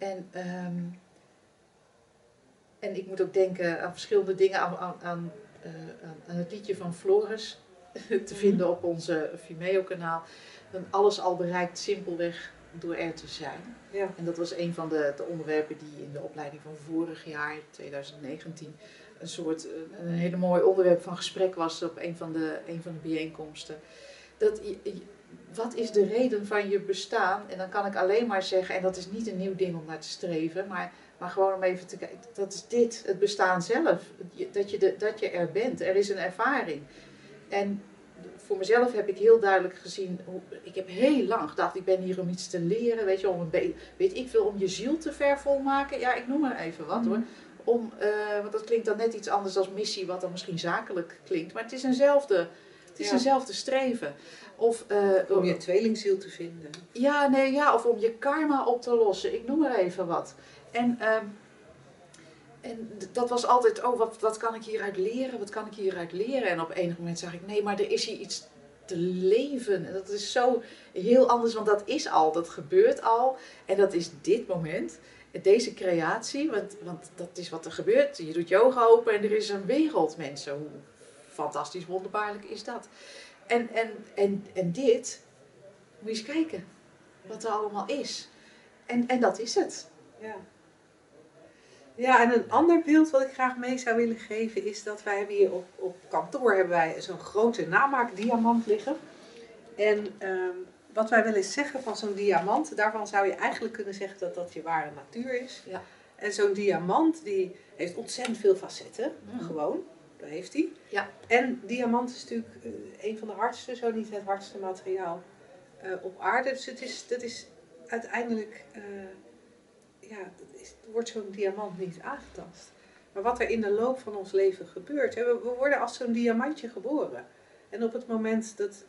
En, ehm, en ik moet ook denken aan verschillende dingen, aan, aan, aan, eh, aan, het liedje van Floris, te vinden op onze Vimeo-kanaal. Dan alles al bereikt simpelweg door er te zijn. Ja. En dat was een van de, de onderwerpen die in de opleiding van vorig jaar, 2019, een soort een, een hele mooi onderwerp van gesprek was op een van de, een van de bijeenkomsten. Dat, je- wat is de reden van je bestaan? En dan kan ik alleen maar zeggen, en dat is niet een nieuw ding om naar te streven, maar, maar gewoon om even te kijken, dat is dit, het bestaan zelf. Dat je, de, dat je er bent, er is een ervaring. En voor mezelf heb ik heel duidelijk gezien, hoe, ik heb heel lang gedacht, ik ben hier om iets te leren, weet je, om een weet ik veel, om je ziel te vervolmaken. Ja, ik noem maar even wat hoor. Om, eh, want dat klinkt dan net iets anders als missie, wat dan misschien zakelijk klinkt, maar het is eenzelfde, het is Ja. eenzelfde streven. Of, eh, Om je tweelingziel te vinden. ja, nee, ja, of om je karma op te lossen. Ik noem maar even wat. En, ehm, en dat was altijd, oh, wat, wat kan ik hieruit leren? Wat kan ik hieruit leren? En op enig moment zag ik, nee, maar er is hier iets te leven. En dat is zo heel anders, want dat is al, dat gebeurt al. En dat is dit moment, deze creatie, want, want dat is wat er gebeurt. Je doet je ogen open en er is een wereld, mensen. Hoe fantastisch wonderbaarlijk is dat? En, en, en, en dit, moet je eens kijken wat er allemaal is. En, en dat is het. Ja. Ja, en een ander beeld wat ik graag mee zou willen geven is dat wij hebben hier op, op kantoor hebben wij zo'n grote namaakdiamant liggen. En ehm, wat wij wel eens zeggen van zo'n diamant, daarvan zou je eigenlijk kunnen zeggen dat dat je ware natuur is. Ja. En zo'n diamant die heeft ontzettend veel facetten, Mm. gewoon, heeft hij. Ja. En diamant is natuurlijk eh, een van de hardste, zo niet het hardste materiaal eh, op aarde. Dus het is, dat is uiteindelijk, eh, ja, dat is, wordt zo'n diamant niet aangetast. Maar wat er in de loop van ons leven gebeurt, hè, we, we worden als zo'n diamantje geboren. En op het moment dat,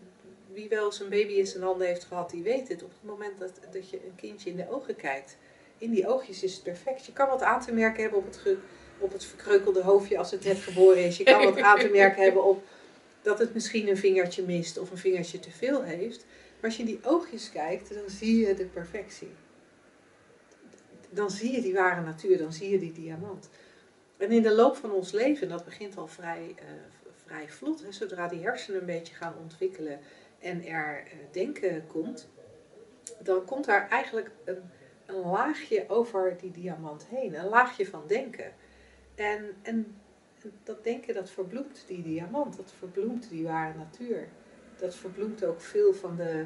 wie wel zijn baby in zijn handen heeft gehad, die weet het. Op het moment dat, dat je een kindje in de ogen kijkt, in die oogjes is het perfect. Je kan wat aan te merken hebben op het, op het verkreukelde hoofdje als het net geboren is. Je kan wat aan te merken hebben op dat het misschien een vingertje mist of een vingertje te veel heeft. Maar als je in die oogjes kijkt, dan zie je de perfectie. Dan zie je die ware natuur, dan zie je die diamant. En in de loop van ons leven, dat begint al vrij, eh, vrij vlot, hè, zodra die hersenen een beetje gaan ontwikkelen en er eh, denken komt, dan komt daar eigenlijk een, een laagje over die diamant heen, een laagje van denken. En, en dat denken, dat verbloemt die diamant, dat verbloemt die ware natuur. Dat verbloemt ook veel van de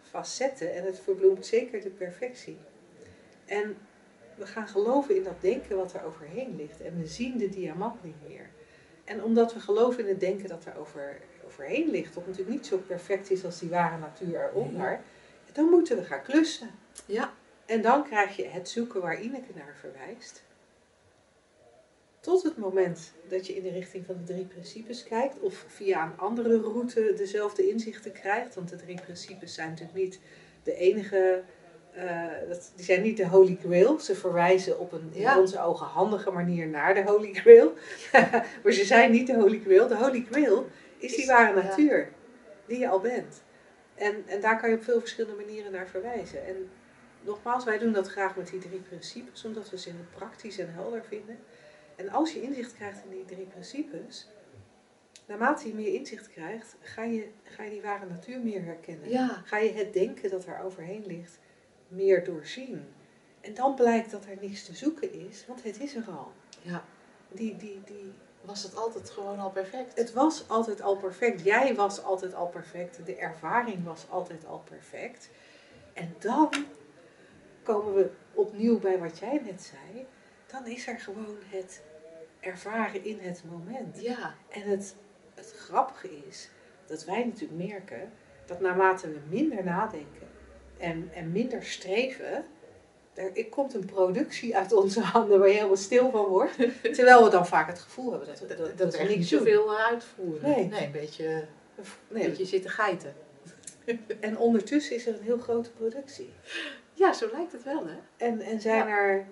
facetten en het verbloemt zeker de perfectie. En we gaan geloven in dat denken wat er overheen ligt en we zien de diamant niet meer. En omdat we geloven in het denken dat er over, overheen ligt, wat natuurlijk niet zo perfect is als die ware natuur eronder, dan moeten we gaan klussen. Ja. En dan krijg je het zoeken waar Ineke naar verwijst. Tot het moment dat je in de richting van de drie principes kijkt, of via een andere route dezelfde inzichten krijgt. Want de drie principes zijn natuurlijk niet de enige, eh, dat, die zijn niet de Holy Grail. Ze verwijzen op een in onze ogen handige manier naar de Holy Grail. maar ze zijn niet de Holy Grail. De Holy Grail is die ware ja. natuur, die je al bent. En, en daar kan je op veel verschillende manieren naar verwijzen. En nogmaals, wij doen dat graag met die drie principes, omdat we ze heel praktisch en helder vinden. En als je inzicht krijgt in die drie principes, naarmate je meer inzicht krijgt, ga je, ga je die ware natuur meer herkennen. Ja. Ga je het denken dat er overheen ligt meer doorzien. En dan blijkt dat er niks te zoeken is, want het is er al. Ja. Die, die, die, Was het altijd gewoon al perfect? het was altijd al perfect. Jij was altijd al perfect. De ervaring was altijd al perfect. En dan komen we opnieuw bij wat jij net zei. Dan is er gewoon het ervaren in het moment. Ja, En het, het grappige is dat wij natuurlijk merken dat naarmate we minder nadenken en, en minder streven, er, komt een productie uit onze handen waar je helemaal stil van wordt. Terwijl we dan vaak het gevoel hebben dat we, dat, dat, dat we niet zoveel eh, uitvoeren. Nee. een beetje, een Nee, beetje zitten geiten. en ondertussen is er een heel grote productie. Ja, zo lijkt het wel, hè? En, en zijn Ja. er.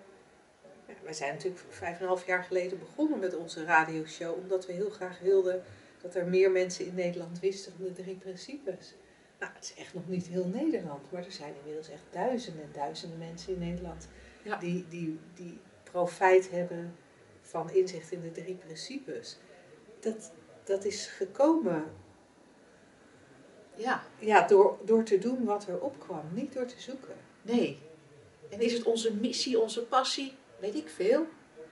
Wij zijn natuurlijk vijf en een half jaar geleden begonnen met onze radioshow, omdat we heel graag wilden dat er meer mensen in Nederland wisten van de drie principes. Nou, het is echt nog niet heel Nederland, maar er zijn inmiddels echt duizenden en duizenden mensen in Nederland Ja. die, die, die profijt hebben van inzicht in de drie principes. Dat, dat is gekomen Ja, ja, door, door te doen wat er opkwam, niet door te zoeken. nee. En is het onze missie, onze passie? Weet ik veel.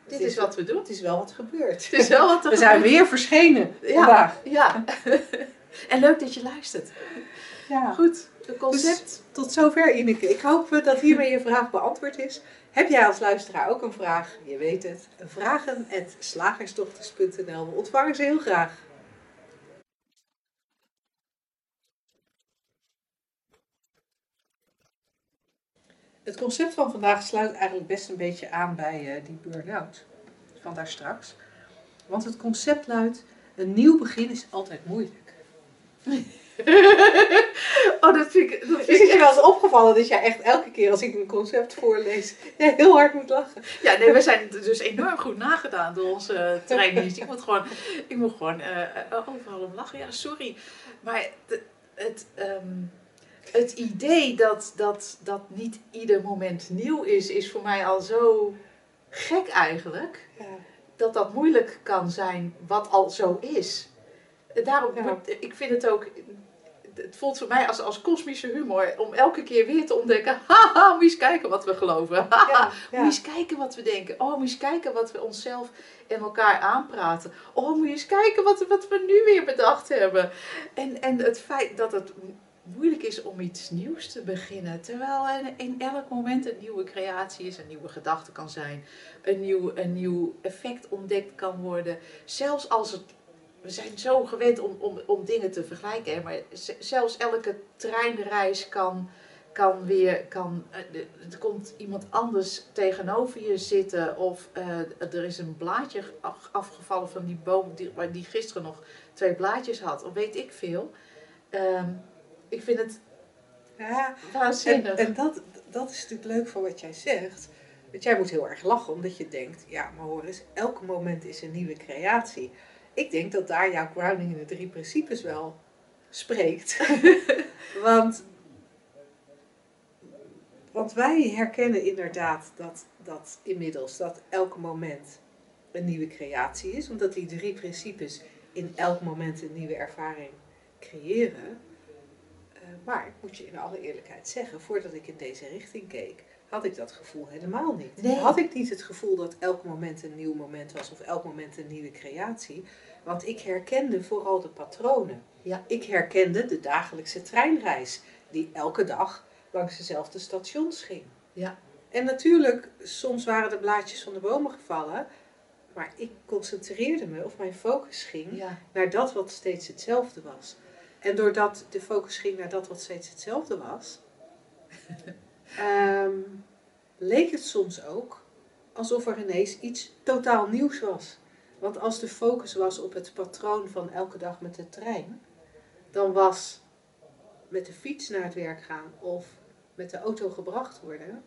Dit is wat we doen. Het is wel wat gebeurd. Het is wel wat We zijn weer verschenen Ja. vandaag. Ja. en leuk dat je luistert. Ja. Goed, het concept. Tot zover Ineke. Ik hoop eh, dat hiermee je vraag beantwoord is. Heb jij als luisteraar ook een vraag? Je weet het. Vragen.slagersdochters.nl We ontvangen ze heel graag. Het concept van vandaag sluit eigenlijk best een beetje aan bij eh, die burn-out van daar straks. Want het concept luidt, een nieuw begin is altijd moeilijk. oh, dat vind ik, dat Is het je wel eens opgevallen dat jij echt elke keer als ik een concept voorlees, heel hard moet lachen? Ja, nee, we zijn dus enorm goed nagedaan door onze trainees. Ik moet gewoon, ik moet gewoon eh, eh, overal om lachen. Ja, sorry. Maar het, het, ehm, het idee dat, dat, dat niet ieder moment nieuw is, is voor mij al zo gek eigenlijk. Ja. Dat dat moeilijk kan zijn wat al zo is. Daarom, Ja. ik vind het ook, het voelt voor mij als, als kosmische humor om elke keer weer te ontdekken. Haha, moet je eens kijken wat we geloven. Ja, moet eens kijken wat we denken. Oh, moet je eens kijken wat we onszelf en elkaar aanpraten. Oh, moet je eens kijken wat, wat we nu weer bedacht hebben. En, en het feit dat het moeilijk is om iets nieuws te beginnen. Terwijl er in elk moment een nieuwe creatie is, een nieuwe gedachte kan zijn. Een nieuw, een nieuw effect ontdekt kan worden. Zelfs als het... We zijn zo gewend om, om, om dingen te vergelijken. Maar zelfs elke treinreis kan kan weer, kan, eh, er komt iemand anders tegenover je zitten of eh, er is een blaadje af- afgevallen van die boom die, die gisteren nog twee blaadjes had, of weet ik veel. Ehm, ik vind het Ja, en, waanzinnig. en dat, dat is natuurlijk leuk van wat jij zegt. Want jij moet heel erg lachen, omdat je denkt, ja, maar hoor eens, elk moment is een nieuwe creatie. Ik denk dat daar jouw grounding in de drie principes wel spreekt. want, want wij herkennen inderdaad dat, dat inmiddels dat elk moment een nieuwe creatie is. Omdat die drie principes in elk moment een nieuwe ervaring creëren. Eh, maar ik moet je in alle eerlijkheid zeggen, voordat ik in deze richting keek, had ik dat gevoel helemaal niet. Nee. Had ik niet het gevoel dat elk moment een nieuw moment was of elk moment een nieuwe creatie. Want ik herkende vooral de patronen. Ja. Ik herkende de dagelijkse treinreis, die elke dag langs dezelfde stations ging. Ja. En natuurlijk, soms waren de blaadjes van de bomen gevallen, maar ik concentreerde me of mijn focus ging Ja, naar dat wat steeds hetzelfde was. En doordat de focus ging naar dat wat steeds hetzelfde was, ehm, leek het soms ook alsof er ineens iets totaal nieuws was. Want als de focus was op het patroon van elke dag met de trein, dan was met de fiets naar het werk gaan of met de auto gebracht worden,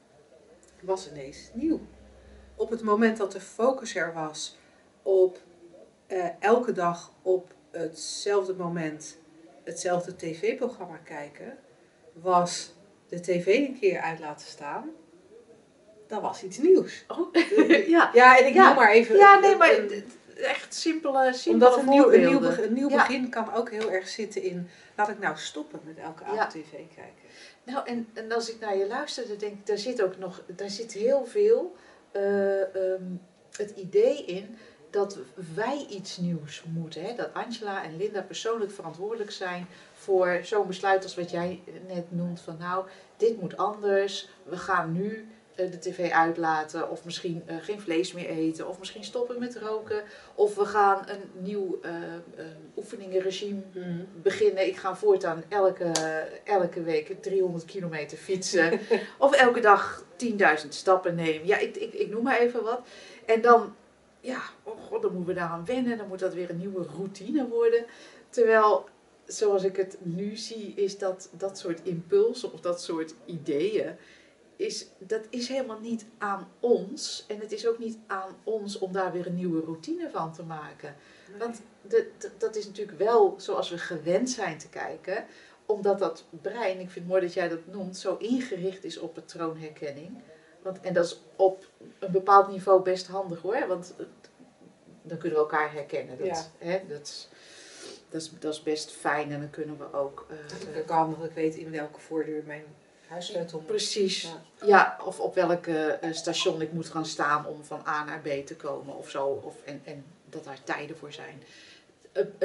was ineens nieuw. Op het moment dat de focus er was op eh, elke dag op hetzelfde moment hetzelfde tv-programma kijken, was de tv een keer uit laten staan, dan was iets nieuws. oh, ja. Ja, en ik Ja. noem maar even. ja nee, maar een- echt simpele, simpele omdat een nieuw, een nieuw, voorbeelden. be- een nieuw Ja. begin kan ook heel erg zitten in, laat ik nou stoppen met elke avond Ja. tv kijken. Nou, en, en als ik naar je luister, dan denk ik, daar zit ook nog, daar zit heel veel eh, ehm, het idee in dat wij iets nieuws moeten. Hè? Dat Angela en Linda persoonlijk verantwoordelijk zijn voor zo'n besluit als wat jij net noemt. Van nou, dit moet anders, we gaan nu eh, de tv uitlaten, of misschien eh, geen vlees meer eten, of misschien stoppen met roken, of we gaan een nieuw eh, eh, oefeningenregime Mhm. beginnen. Ik ga voortaan elke, elke week 300 kilometer fietsen. of elke dag 10.000 stappen nemen. Ja, ik, ik, ik noem maar even wat. En dan, ja, oh god, dan moeten we daaraan wennen. Dan moet dat weer een nieuwe routine worden. Terwijl, zoals ik het nu zie, is dat dat soort impulsen of dat soort ideeën. Is, dat is helemaal niet aan ons. En het is ook niet aan ons om daar weer een nieuwe routine van te maken. Want de, de- dat is natuurlijk wel zoals we gewend zijn te kijken. Omdat dat brein, ik vind het mooi dat jij dat noemt, zo ingericht is op patroonherkenning. Want, en dat is op een bepaald niveau best handig hoor. Want eh, dan kunnen we elkaar herkennen. Dat, Ja. hè, dat, is, dat, is, dat is best fijn. En dan kunnen we ook... eh, Dat is ook handig ik weet in welke voordeur mijn huissleutel. Precies. Ja. Ja, of op welk eh, station ik moet gaan staan om van A naar B te komen of zo. Of, en, en dat daar tijden voor zijn.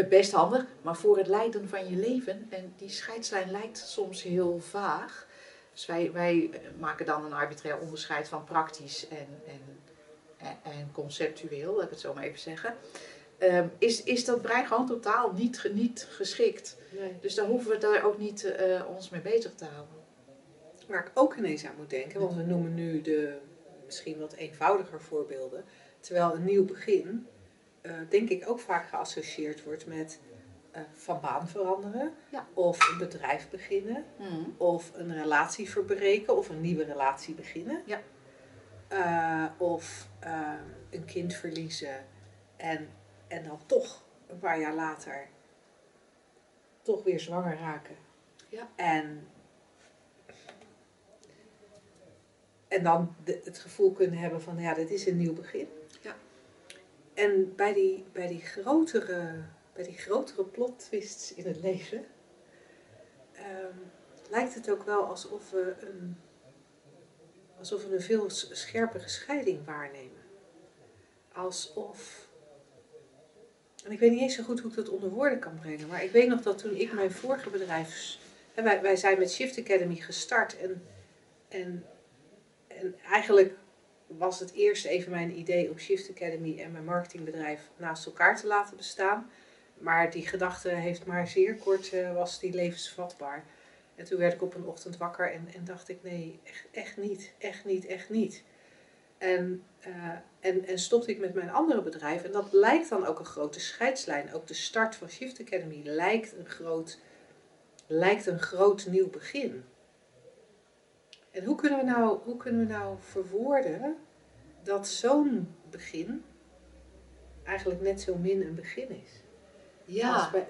Best handig, maar voor het leiden van je leven, en die scheidslijn lijkt soms heel vaag. Dus wij, wij eh, maken dan een arbitrair onderscheid van praktisch en, en, en, conceptueel, laat ik het zo maar even zeggen. Ehm, is, is dat brein gewoon totaal niet, niet geschikt. Nee. Dus daar hoeven we daar ook niet eh, ons mee bezig te houden. Waar ik ook ineens aan moet denken, want we noemen nu de misschien wat eenvoudiger voorbeelden. Terwijl een nieuw begin, eh, denk ik, ook vaak geassocieerd wordt met eh, van baan veranderen. Ja. Of een bedrijf beginnen. Of een relatie verbreken of een nieuwe relatie beginnen. Ja. Eh, of eh, een kind verliezen en, en dan toch een paar jaar later toch weer zwanger raken. Ja. En, en dan de- het gevoel kunnen hebben van ja, dit is een nieuw begin. Ja. En bij die, bij die grotere, bij die grotere plot twists in het leven ehm, lijkt het ook wel alsof we een, alsof we een veel scherpere scheiding waarnemen. Alsof. En ik weet niet eens zo goed hoe ik dat onder woorden kan brengen, maar ik weet nog dat toen ik mijn vorige bedrijf. Wij, wij zijn met Shift Academy gestart en, en, en eigenlijk was het eerst even mijn idee om Shift Academy en mijn marketingbedrijf naast elkaar te laten bestaan. Maar die gedachte heeft maar zeer kort, eh, was die levensvatbaar. En toen werd ik op een ochtend wakker en, en dacht ik, nee, echt, echt niet, echt niet, echt niet. En, eh, en, en stopte ik met mijn andere bedrijf. En dat lijkt dan ook een grote scheidslijn. Ook de start van Shift Academy lijkt een groot, lijkt een groot nieuw begin. En hoe kunnen we nou, hoe kunnen we nou verwoorden dat zo'n begin eigenlijk net zo min een begin is? Bij-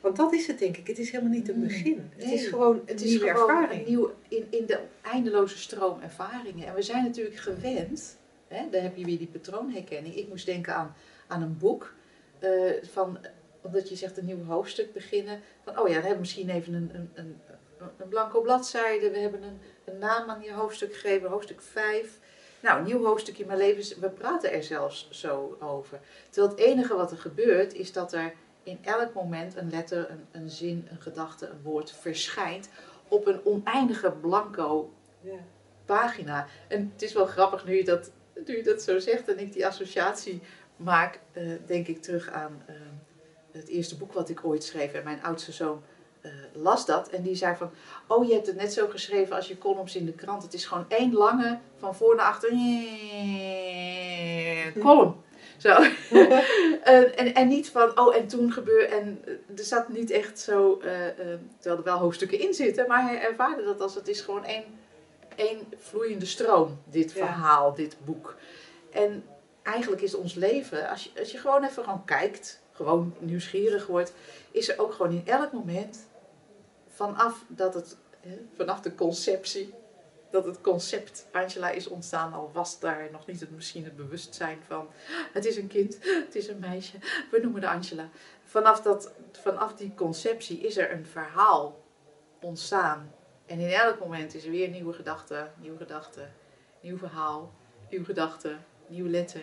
want dat is het denk ik. Het is helemaal niet een begin. Het nee. is gewoon een Het is nieuwe ervaring. een nieuw, in, in de eindeloze stroom ervaringen. En we zijn natuurlijk gewend, hè, daar heb je weer die patroonherkenning. Ik moest denken aan, aan een boek, eh, van, omdat je zegt een nieuw hoofdstuk beginnen. Van, oh ja, dan hebben we misschien even een, een, een, een blanco bladzijde. We hebben een, een naam aan je hoofdstuk gegeven, hoofdstuk 5. Nou, een nieuw hoofdstuk in mijn leven, we praten er zelfs zo over. Terwijl het enige wat er gebeurt, is dat er in elk moment een letter, een, een zin, een gedachte, een woord verschijnt op een oneindige blanco Ja. pagina. En het is wel grappig nu je dat, nu je dat zo zegt en ik die associatie maak, eh, denk ik terug aan eh, het eerste boek wat ik ooit schreef. En mijn oudste zoon eh, las dat en die zei van, oh je hebt het net zo geschreven als je columns in de krant. Het is gewoon één lange, van voor naar achter, column. Zo. En, en, en niet van, oh, en toen gebeurde. En eh, er zat niet echt zo. eh, eh, terwijl er wel hoofdstukken in zitten, maar hij ervaarde dat als het is gewoon één, één vloeiende stroom, dit Ja. verhaal, dit boek. En eigenlijk is ons leven, als je, als je gewoon even gewoon kijkt, gewoon nieuwsgierig wordt, is er ook gewoon in elk moment, vanaf dat het, hè, vanaf de conceptie, dat het concept Angela is ontstaan, al was daar nog niet het, misschien het bewustzijn van, het is een kind, het is een meisje, we noemen de Angela. Vanaf, dat, vanaf die conceptie is er een verhaal ontstaan. En in elk moment is er weer nieuwe gedachte, nieuwe gedachte, nieuw verhaal, nieuwe gedachte, nieuwe letter,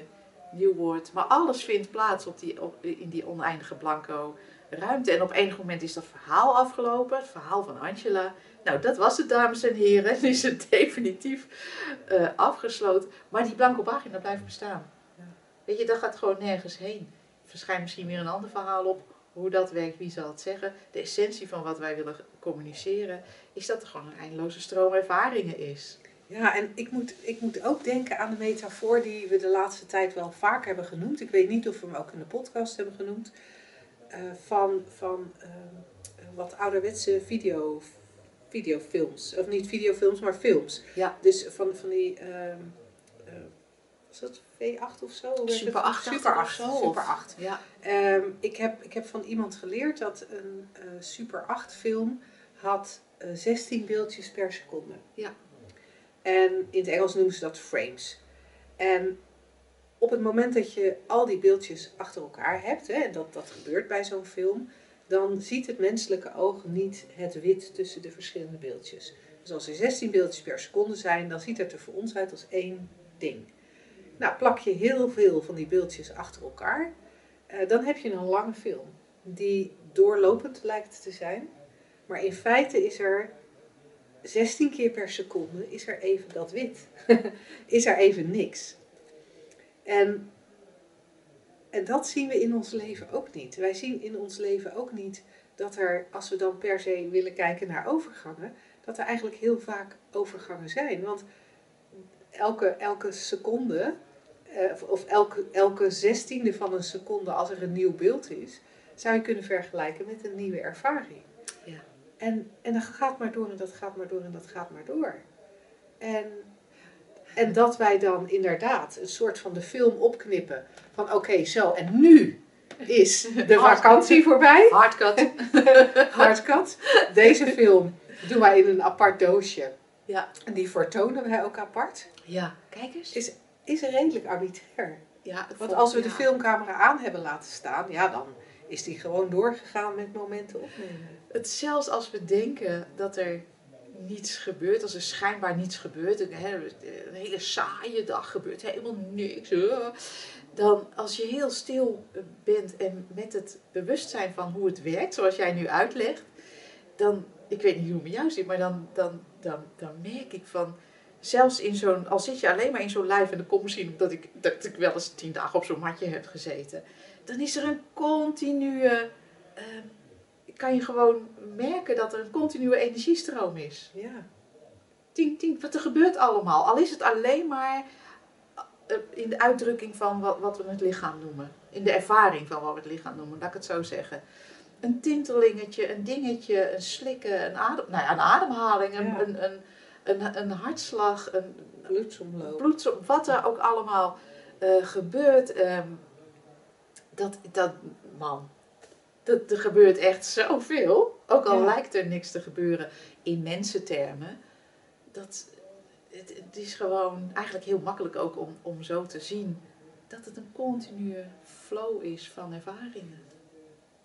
nieuw woord. Maar alles vindt plaats op die, op, in die oneindige blanco ruimte. En op enig moment is dat verhaal afgelopen, het verhaal van Angela. Nou, dat was het, dames en heren. En is het definitief eh, afgesloten. Maar die blanco pagina blijft bestaan. Ja. Weet je, dat gaat gewoon nergens heen. Er verschijnt misschien weer een ander verhaal op. Hoe dat werkt, wie zal het zeggen. De essentie van wat wij willen communiceren, is dat er gewoon een eindeloze stroom ervaringen is. Ja, en ik moet, ik moet ook denken aan de metafoor die we de laatste tijd wel vaak hebben genoemd. Ik weet niet of we hem ook in de podcast hebben genoemd. Eh, van van eh, wat ouderwetse video, videofilms. Of niet videofilms, maar films. Ja. Dus van, van die, ehm, eh, was dat V8 of zo? Super 8. Super 8. Super 8. Ja. Ehm, ik, heb, ik heb van iemand geleerd dat een eh, Super 8 film had eh 16 beeldjes per seconde. Ja. En in het Engels noemen ze dat frames. En op het moment dat je al die beeldjes achter elkaar hebt, hè, en dat, dat gebeurt bij zo'n film, dan ziet het menselijke oog niet het wit tussen de verschillende beeldjes. Dus als er 16 beeldjes per seconde zijn, dan ziet het er voor ons uit als één ding. Nou, plak je heel veel van die beeldjes achter elkaar, eh, dan heb je een lange film die doorlopend lijkt te zijn. Maar in feite is er 16 keer per seconde is er even dat wit. is er even niks. En, en dat zien we in ons leven ook niet. Wij zien in ons leven ook niet dat er, als we dan per se willen kijken naar overgangen, dat er eigenlijk heel vaak overgangen zijn. Want elke, elke seconde, eh, of- of elke, elke zestiende van een seconde als er een nieuw beeld is, zou je kunnen vergelijken met een nieuwe ervaring. Ja. En, en dat gaat maar door en dat gaat maar door en dat gaat maar door. En, en dat wij dan inderdaad een soort van de film opknippen van oké, zo en nu is de vakantie voorbij. Hardcut. Hardcut. Deze film doen wij in een apart doosje. Ja. En die vertonen wij ook apart. Ja, kijk eens. Is, is redelijk arbitrair. Ja, Want als we de filmcamera aan hebben laten staan, ja, dan is die gewoon doorgegaan met momenten opnemen. Het, zelfs als we denken dat er niets gebeurt, als er schijnbaar niets gebeurt, een, een hele saaie dag gebeurt helemaal niks, dan als je heel stil bent en met het bewustzijn van hoe het werkt, zoals jij nu uitlegt, dan, ik weet niet hoe het met jou zit, maar dan, dan, dan, dan merk ik van, zelfs in zo'n, al zit je alleen maar in zo'n lijf en dan komt misschien omdat ik, dat ik wel eens tien dagen op zo'n matje heb gezeten, dan is er een continue, eh, kan je gewoon merken dat er een continue energiestroom is. Ja. Tien, tien, wat er gebeurt allemaal. Al is het alleen maar eh, in de uitdrukking van wat, wat we het lichaam noemen. In de ervaring van wat we het lichaam noemen, laat ik het zo zeggen. Een tintelingetje, een dingetje, een slikken, een, adem, nou ja, een ademhaling, een, Ja. een, een, een, een hartslag, een Bloedsomloop. bloedsom, wat er ook allemaal eh, gebeurt. ehm, dat, dat, man, dat, er gebeurt echt zoveel. Ook al Ja. lijkt er niks te gebeuren in mensentermen. Dat, het, het is gewoon eigenlijk heel makkelijk ook om, om zo te zien dat het een continue flow is van ervaringen.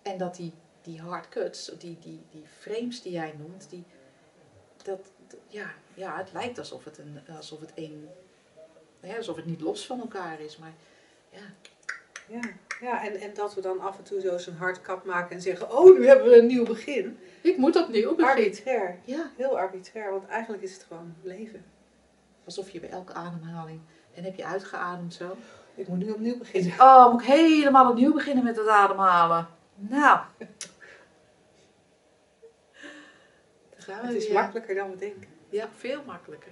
En dat die, die hard cuts, die, die, die frames die jij noemt, die, dat, ja, ja, het lijkt alsof het, een, alsof het een, ja, alsof het niet los van elkaar is. Maar ja, Ja, ja en, en dat we dan af en toe zo zo'n hardkap maken en zeggen, oh, nu hebben we een nieuw begin. ik moet opnieuw beginnen. Arbitrair. Ja, Heel arbitrair, want eigenlijk is het gewoon leven. alsof je bij elke ademhaling, en heb je uitgeademd zo. Ik moet nu opnieuw beginnen. Oh, moet ik helemaal opnieuw beginnen met het ademhalen. Nou. Dan gaan we Het is weer. makkelijker dan we denken. Ja, veel makkelijker.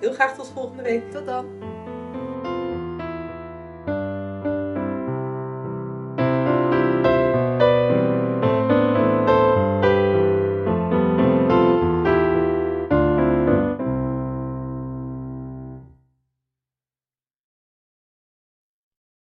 Heel graag tot volgende week. Tot dan.